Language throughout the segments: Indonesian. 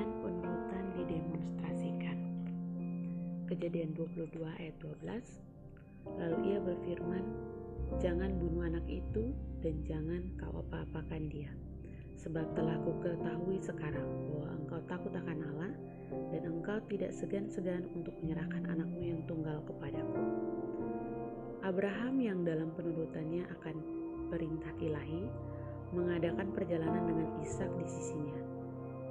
dan penurutan didemonstrasikan. Kejadian 22 ayat 12 Lalu ia berfirman, Jangan bunuh anak itu dan jangan kau apa-apakan dia. Sebab telah ku ketahui sekarang bahwa engkau takut akan Allah dan engkau tidak segan-segan untuk menyerahkan anakmu yang tunggal kepadaku. Abraham yang dalam penurutannya akan perintah ilahi mengadakan perjalanan dengan Ishak di sisinya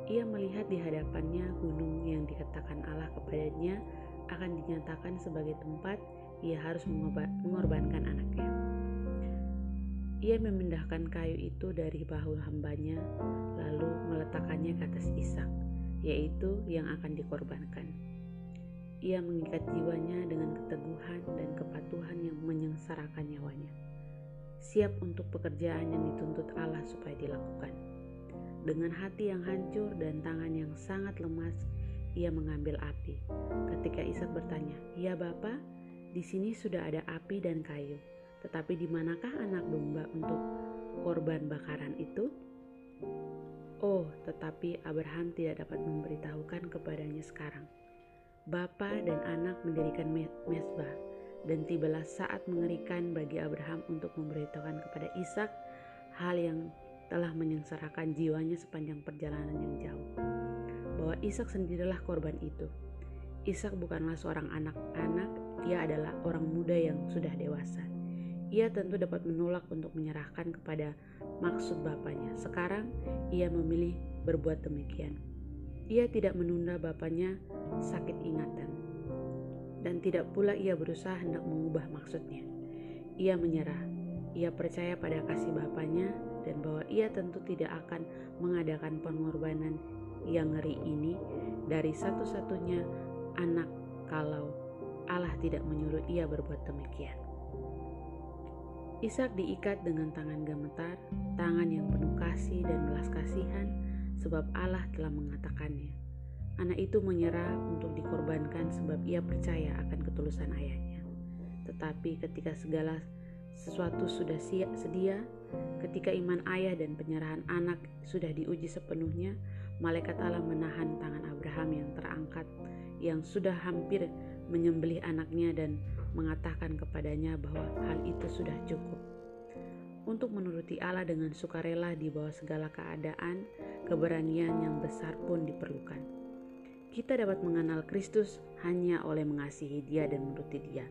ia melihat di hadapannya gunung yang dikatakan Allah kepadanya akan dinyatakan sebagai tempat ia harus mengorbankan anaknya. Ia memindahkan kayu itu dari bahu hambanya, lalu meletakkannya ke atas Ishak, yaitu yang akan dikorbankan. Ia mengikat jiwanya dengan keteguhan dan kepatuhan yang menyengsarakan nyawanya. Siap untuk pekerjaan yang dituntut Allah supaya dilakukan. Dengan hati yang hancur dan tangan yang sangat lemas, ia mengambil api. Ketika Ishak bertanya, "Ya Bapak, di sini sudah ada api dan kayu, tetapi di manakah anak domba untuk korban bakaran itu? Oh, tetapi Abraham tidak dapat memberitahukan kepadanya sekarang. Bapa dan anak mendirikan mesbah, dan tibalah saat mengerikan bagi Abraham untuk memberitahukan kepada Ishak hal yang telah menyengsarakan jiwanya sepanjang perjalanan yang jauh. Bahwa Ishak sendirilah korban itu. Ishak bukanlah seorang anak-anak ia adalah orang muda yang sudah dewasa. Ia tentu dapat menolak untuk menyerahkan kepada maksud bapaknya. Sekarang ia memilih berbuat demikian. Ia tidak menunda bapaknya sakit ingatan. Dan tidak pula ia berusaha hendak mengubah maksudnya. Ia menyerah. Ia percaya pada kasih bapaknya dan bahwa ia tentu tidak akan mengadakan pengorbanan yang ngeri ini dari satu-satunya anak kalau Allah tidak menyuruh ia berbuat demikian. Ishak diikat dengan tangan gemetar, tangan yang penuh kasih dan belas kasihan, sebab Allah telah mengatakannya. Anak itu menyerah untuk dikorbankan sebab ia percaya akan ketulusan ayahnya. Tetapi ketika segala sesuatu sudah siap sedia, ketika iman ayah dan penyerahan anak sudah diuji sepenuhnya, malaikat Allah menahan tangan Abraham yang terangkat, yang sudah hampir menyembelih anaknya dan mengatakan kepadanya bahwa hal itu sudah cukup. Untuk menuruti Allah dengan sukarela di bawah segala keadaan, keberanian yang besar pun diperlukan. Kita dapat mengenal Kristus hanya oleh mengasihi Dia dan menuruti Dia.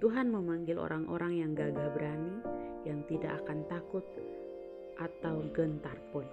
Tuhan memanggil orang-orang yang gagah berani, yang tidak akan takut atau gentar pun.